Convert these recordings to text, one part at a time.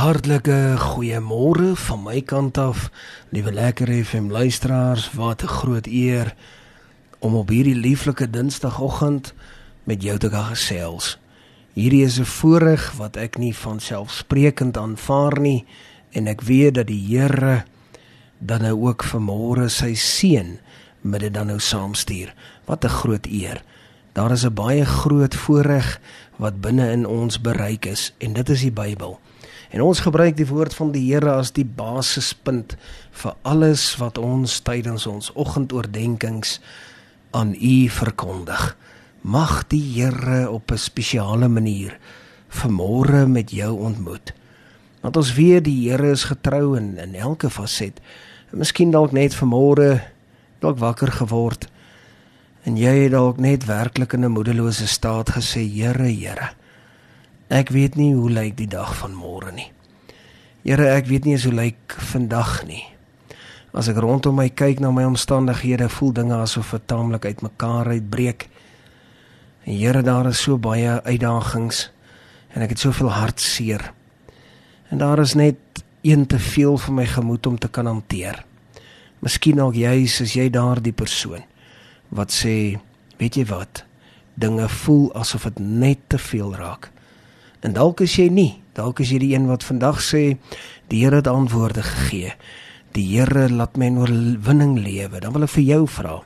Hartlike goeiemôre van my kant af, liewe lekker FM luisteraars. Wat 'n groot eer om op hierdie lieflike Dinsdagoggend met jou te kan gesels. Hierdie is 'n voorreg wat ek nie van selfsprekend aanvaar nie en ek weet dat die Here dan nou ook vanmôre sy seën met dit dan nou saamstuur. Wat 'n groot eer. Daar is 'n baie groot voorreg wat binne in ons bereik is en dit is die Bybel. En ons gebruik die woord van die Here as die basispunt vir alles wat ons tydens ons oggendoordenkings aan U verkondig. Mag die Here op 'n spesiale manier vanmôre met jou ontmoet. Want ons weet die Here is getrou in in elke faset. Miskien dalk net vanmôre dalk wakker geword en jy het dalk net werklik in 'n moedelose staat gesê Here, Here. Ek weet nie hoe lyk die dag van môre nie. Here, ek weet nie hoe lyk vandag nie. As ek rondom my kyk na my omstandighede, voel dinge asof dit taamlik uitmekaar uitbreek. En Here, daar is so baie uitdagings en ek het soveel hartseer. En daar is net een te veel vir my gemoed om te kan hanteer. Miskien ook jy, as jy daardie persoon wat sê, weet jy wat? Dinge voel asof dit net te veel raak. En dalk is jy nie, dalk is jy die een wat vandag sê die Here het antwoorde gegee. Die Here laat my in oorwinning lewe. Dan wil ek vir jou vra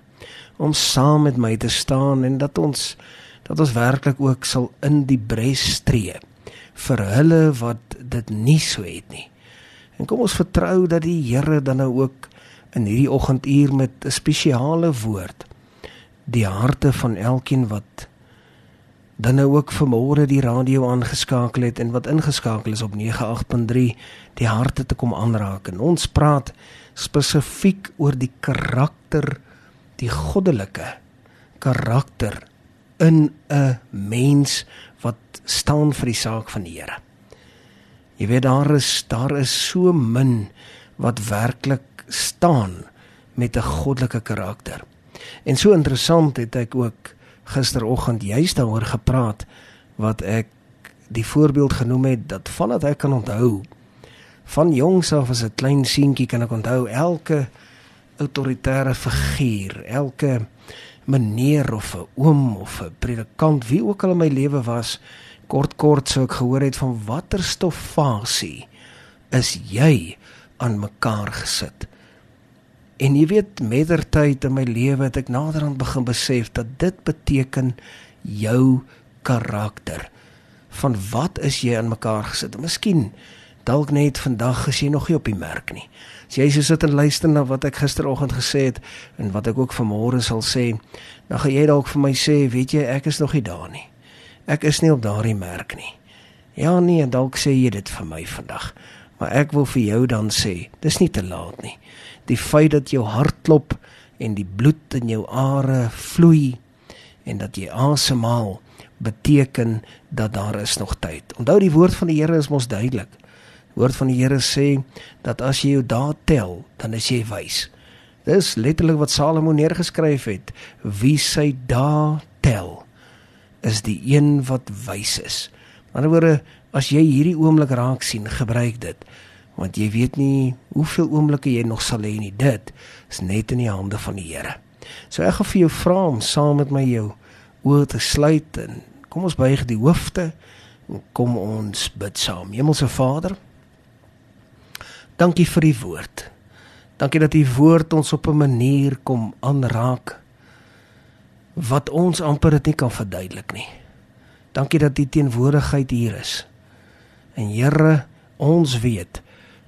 om saam met my te staan en dat ons dat ons werklik ook sal in die bres tree vir hulle wat dit nie so het nie. En kom ons vertrou dat die Here dan nou ook in hierdie oggenduur met 'n spesiale woord die harte van elkeen wat dan nou ook vanmôre die radio aangeskakel het en wat ingeskakel is op 98.3 die harte te kom aanraak en ons praat spesifiek oor die karakter die goddelike karakter in 'n mens wat staan vir die saak van die Here. Jy weet daar is daar is so min wat werklik staan met 'n goddelike karakter. En so interessant het ek ook gisteroggend juist daaroor gepraat wat ek die voorbeeld genoem het dat vandat ek kan onthou van jongs af as 'n klein seentjie kan ek onthou elke autoritaire figuur, elke meneer of 'n oom of 'n predikant wie ook al in my lewe was, kort kort sou ek gehoor het van watter stoffasie is jy aan mekaar gesit. En jy weet mettertyd in my lewe het ek naderhand begin besef dat dit beteken jou karakter. Van wat is jy aan mekaar gesit? Miskien dalk net vandag as jy nog nie op die merk nie. As jy so sit en luister na wat ek gisteroggend gesê het en wat ek ook vanmôre sal sê, dan gaan jy dalk vir my sê, weet jy, ek is nog nie daar nie. Ek is nie op daardie merk nie. Ja nee, dalk sê jy dit vir my vandag. Maar ek wil vir jou dan sê, dis nie te laat nie die feit dat jou hart klop en die bloed in jou are vloei en dat jy asemhaal beteken dat daar is nog tyd. Onthou die woord van die Here is mos duidelik. Die woord van die Here sê dat as jy jou dae tel, dan is jy wys. Dis letterlik wat Salomo neergeskryf het. Wie sy dae tel, is die een wat wys is. Ander woorde, as jy hierdie oomblik raak sien, gebruik dit want jy weet nie hoeveel oomblikke jy nog sal hê nie. Dit is net in die hande van die Here. So ek gaan vir jou vra om saam met my jou oë te sluit en kom ons buig die hoofde en kom ons bid saam. Hemelse Vader, dankie vir die woord. Dankie dat u woord ons op 'n manier kom aanraak wat ons amper dit nie kan verduidelik nie. Dankie dat u teenwoordigheid hier is. En Here, ons weet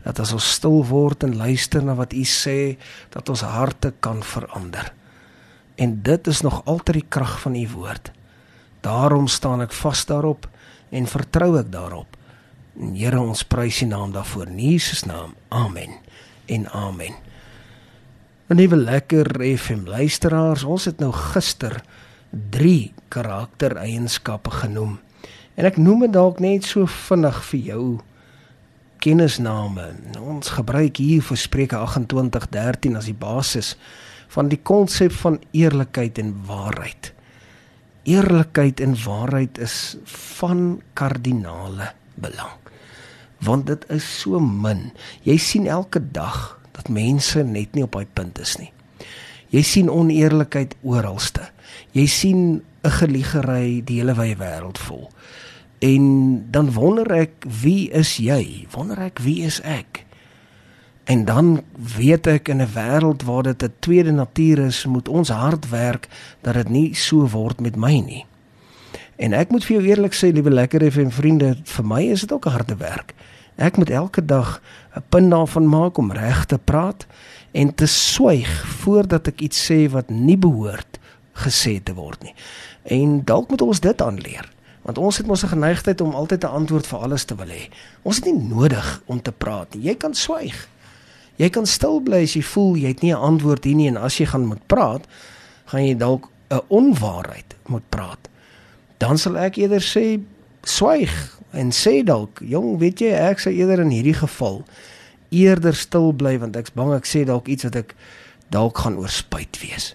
dat as ons stil word en luister na wat U sê, dat ons harte kan verander. En dit is nog altyd die krag van U woord. Daarom staan ek vas daarop en vertrou ek daarop. En Here, ons prys U naam daarvoor in Jesus naam. Amen. En amen. 'n Nuwe lekker FM luisteraars, ons het nou gister 3 karaktereienskappe genoem. En ek noem dit dalk net so vinnig vir jou kennisname. Ons gebruik hier vir Spreuke 28:13 as die basis van die konsep van eerlikheid en waarheid. Eerlikheid en waarheid is van kardinale belang. want dit is so min. Jy sien elke dag dat mense net nie op daai punt is nie. Jy sien oneerlikheid oralste. Jy sien 'n geliegery die hele wye wêreld vol. En dan wonder ek, wie is jy? Wonder ek wie is ek? En dan weet ek in 'n wêreld waar dit 'n tweede natuur is, moet ons hard werk dat dit nie so word met my nie. En ek moet vir jou eerlik sê, liewe lekker FM vriende, vir my is dit ook harde werk. Ek moet elke dag 'n punt daarvan maak om reg te praat en te swyg voordat ek iets sê wat nie behoort gesê te word nie. En dalk moet ons dit aanleer, want ons het mos 'n geneigtheid om altyd 'n antwoord vir alles te wil hê. Ons het nie nodig om te praat nie. Jy kan swyg. Jy kan stil bly as jy voel jy het nie 'n antwoord hier nie en as jy gaan moet praat, gaan jy dalk 'n onwaarheid moet praat. Dan sal ek eerder sê swyg en sê dalk, jong, weet jy, ek sou eerder in hierdie geval eerder stil bly want ek's bang ek sê dalk iets wat ek dalk gaan oorspruit wees.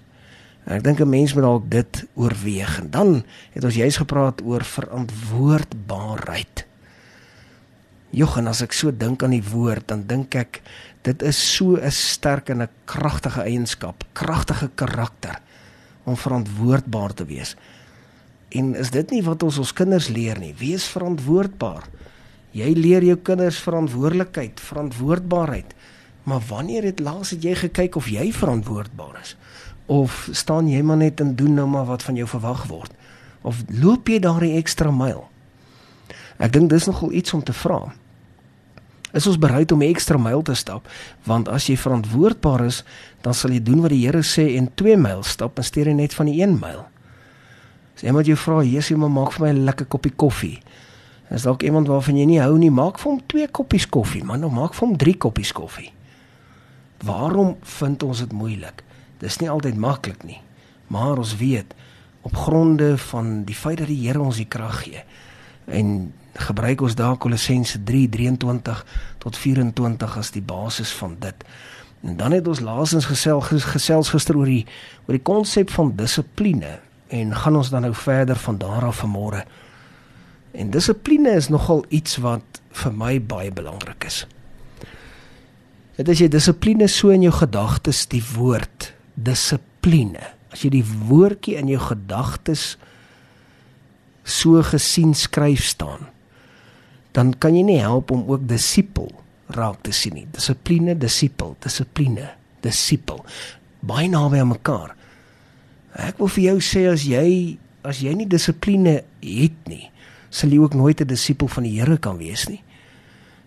En ek dink 'n mens moet dalk dit oorweeg. En dan het ons juis gepraat oor verantwoordbaarheid. Jogg, en as ek so dink aan die woord, dan dink ek dit is so 'n sterk en 'n kragtige eienskap, kragtige karakter om verantwoordbaar te wees. En is dit nie wat ons ons kinders leer nie? Wees verantwoordbaar. Jy leer jou kinders verantwoordelikheid, verantwoordbaarheid. Maar wanneer het laas het jy gekyk of jy verantwoordbaar is? Of staan jy maar net en doen nou maar wat van jou verwag word? Of loop jy daardie ekstra myl? Ek dink dis nogal iets om te vra. Is ons bereid om 'n ekstra myl te stap? Want as jy verantwoordbaar is, dan sal jy doen wat die Here sê en 2 myl stap in steede net van die 1 myl. As iemand jou vra, "Jesusie, maar maak vir my 'n lekker koppie koffie." Is dalk iemand waarvan jy nie hou nie, maak vir hom 2 koppies koffie, man, of maak vir hom 3 koppies koffie. Waarom vind ons dit moeilik? Dis nie altyd maklik nie, maar ons weet op gronde van die feit dat die Here ons die krag gee. En gebruik ons daar Kolossense 3:23 tot 24 as die basis van dit. En dan het ons laasens gesels gesels gister oor die oor die konsep van dissipline en gaan ons dan nou verder van daar af vanmôre. En dissipline is nogal iets wat vir my baie belangrik is. Dit is jy dissipline so in jou gedagtes die woord dissipline. As jy die woordjie in jou gedagtes so gesien skryf staan, dan kan jy nie help om ook disipel raak te sien nie. Dissipline, disipel, dissipline, disipel. Baie naby aan mekaar. Ek wil vir jou sê as jy as jy nie dissipline het nie, sal jy ook nooit 'n disipel van die Here kan wees nie.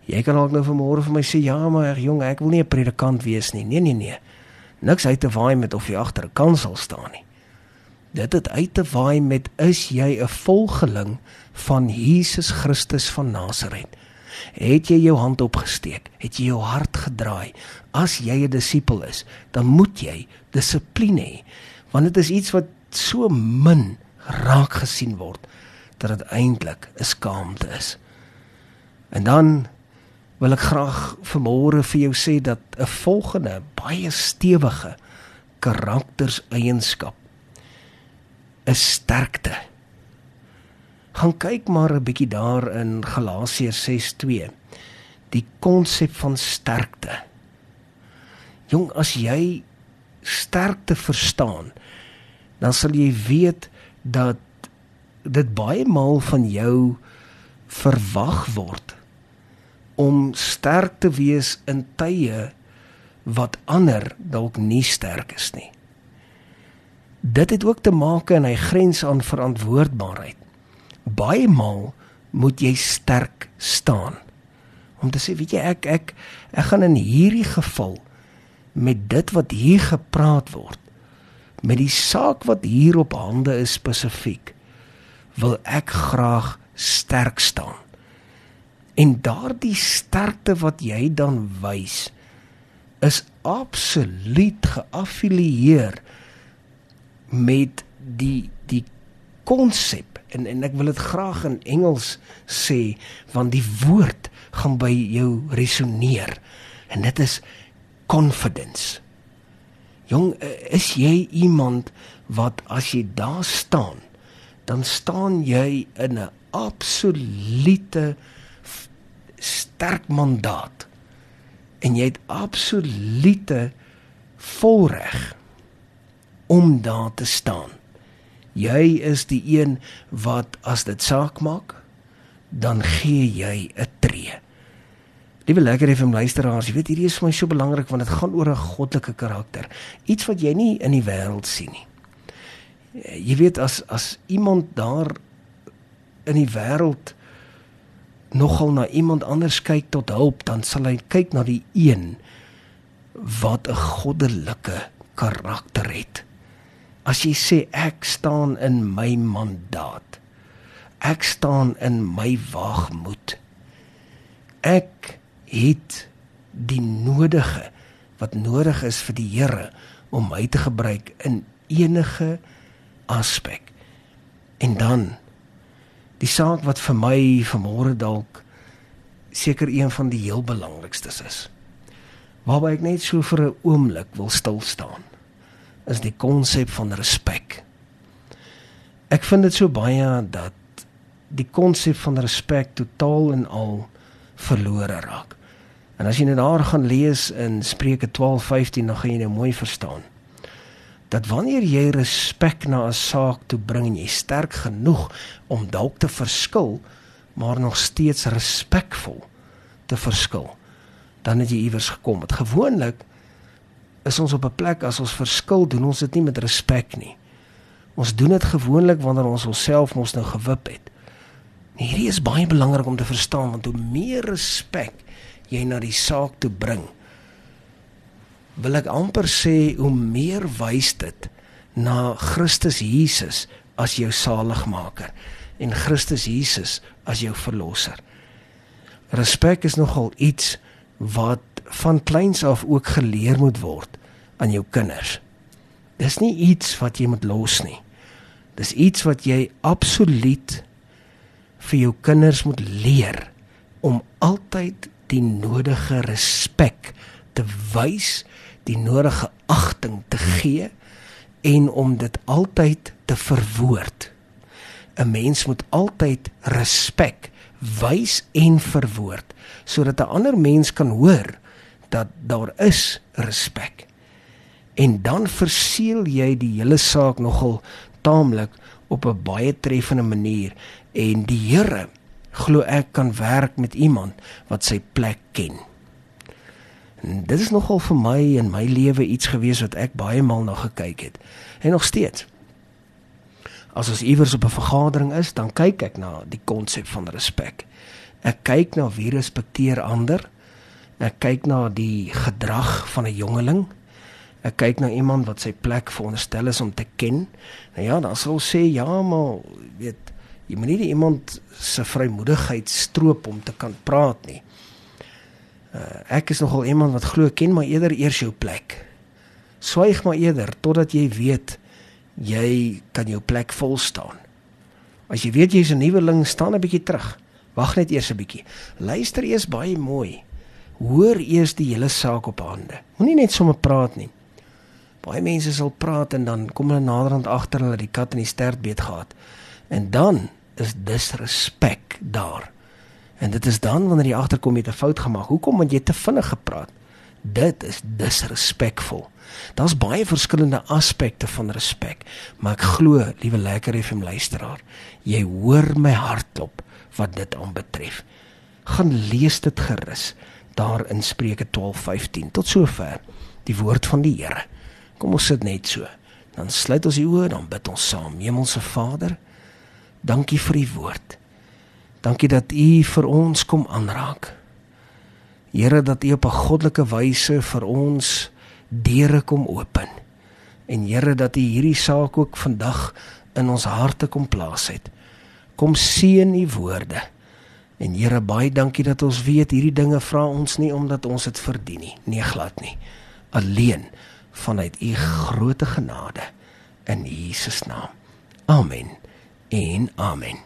Jy kan dalk nou vanmôre vir my sê ja, maar jong, ek wil nie 'n predikant wees nie. Nee, nee, nee. Niks uit te waai met of jy agter 'n kansel staan nie. Dit het uit te waai met is jy 'n volgeling van Jesus Christus van Nasaret? Het jy jou hand opgesteek? Het jy jou hart gedraai? As jy 'n disipel is, dan moet jy dissipline hê want dit is iets wat so min raak gesien word dat dit eintlik 'n skaamte is. En dan wil ek graag vanmôre vir jou sê dat 'n volgende baie stewige karakterseienskap is sterkte. Gaan kyk maar 'n bietjie daar in Galasiërs 6:2. Die konsep van sterkte. Jong, as jy sterkte verstaan, dan sal jy weet dat dit baie maal van jou verwag word om sterk te wees in tye wat ander dalk nie sterk is nie. Dit het ook te maak en hy grens aan verantwoordbaarheid. Baie maal moet jy sterk staan. Om te sê, weet jy, ek ek ek gaan in hierdie geval met dit wat hier gepraat word met die saak wat hier op hande is spesifiek wil ek graag sterk staan. En daardie sterkte wat jy dan wys is absoluut geaffilieer met die die konsep en en ek wil dit graag in Engels sê want die woord gaan by jou resoneer en dit is confidence Jong, is jy iemand wat as jy daar staan, dan staan jy in 'n absolute sterk mandaat en jy het absolute volreg om daar te staan. Jy is die een wat as dit saak maak, dan gee jy 'n. Liewe lekker FM luisteraars, jy weet hierdie is vir my so belangrik want dit gaan oor 'n goddelike karakter. Iets wat jy nie in die wêreld sien nie. Jy weet as as iemand daar in die wêreld nogal na iemand anders kyk tot hulp, dan sal hy kyk na die een wat 'n goddelike karakter het. As jy sê ek staan in my mandaat. Ek staan in my waagmoed. Ek het die nodige wat nodig is vir die Here om my te gebruik in enige aspek. En dan die saak wat vir my vanmôre dalk seker een van die heel belangrikstes is. Waarby ek net so vir 'n oomblik wil stil staan is die konsep van respek. Ek vind dit so baie dat die konsep van respek totaal en al verlore raak. En as jy net daar gaan lees in Spreuke 12:15 dan gaan jy nou mooi verstaan dat wanneer jy respek na 'n saak toe bring en jy sterk genoeg om dalk te verskil, maar nog steeds respekvol te verskil, dan het jy iewers gekom. Dit gewoonlik is ons op 'n plek as ons verskil, doen ons dit nie met respek nie. Ons doen dit gewoonlik wanneer ons onsself mos nou gewip het. En hierdie is baie belangrik om te verstaan want hoe meer respek jy na die saak toe bring, wil ek amper sê hoe meer wys dit na Christus Jesus as jou saligmaker en Christus Jesus as jou verlosser. Respek is nogal iets wat van kleins af ook geleer moet word aan jou kinders. Dis nie iets wat jy moet los nie. Dis iets wat jy absoluut vir jou kinders moet leer om altyd die nodige respek te wys, die nodige agting te gee en om dit altyd te verwoord. 'n Mens moet altyd respek wys en verwoord sodat 'n ander mens kan hoor dat daar is respek. En dan verseël jy die hele saak nogal taamlik op 'n baie treffende manier en die Here glo ek kan werk met iemand wat sy plek ken. En dit is nogal vir my in my lewe iets gewees wat ek baie maal na gekyk het. En nog steeds. As ons iewers op 'n vergadering is, dan kyk ek na die konsep van respek. Ek kyk na wie respekteer ander. Ek kyk na die gedrag van 'n jongeling. Ek kyk na iemand wat sy plek veronderstel is om te ken. Nou ja, dan sal sê ja, maar weet jy moet nie iemand se vrymoedigheid stroop om te kan praat nie. Uh, ek is nogal iemand wat glo ken maar eerder eers jou plek. Swyg maar eerder totdat jy weet jy kan jou plek vol staan. As jy weet jy's 'n nuweling, staan 'n bietjie terug. Wag net eers 'n bietjie. Luister eers baie mooi. Hoor eers die hele saak op hande. Moenie net sommer praat nie. Baie mense sal praat en dan kom hulle naderhand agter hulle die kat in die stert beet gehad. En dan is disrespek daar. En dit is dan wanneer jy agterkom jy het 'n fout gemaak. Hoekom want jy te vinnig gepraat? Dit is disrespekvol. Daar's baie verskillende aspekte van respek, maar ek glo, liewe lekker FM luisteraar, jy hoor my hartklop wat dit aanbetref. Gaan lees dit gerus daar in Spreuke 12:15 tot sover die woord van die Here. Kom ons sit net so. Dan sluit ons die oë, dan bid ons saam. Hemelse Vader, dankie vir u woord. Dankie dat U vir ons kom aanraak. Here dat U op 'n goddelike wyse vir ons deure kom open. En Here dat U hierdie saak ook vandag in ons harte kom plaas het. Kom seën U woorde. En Here baie dankie dat ons weet hierdie dinge vra ons nie omdat ons dit verdien nie, nee glad nie. Alleen vanuit U groote genade in Jesus naam. Amen. En amen.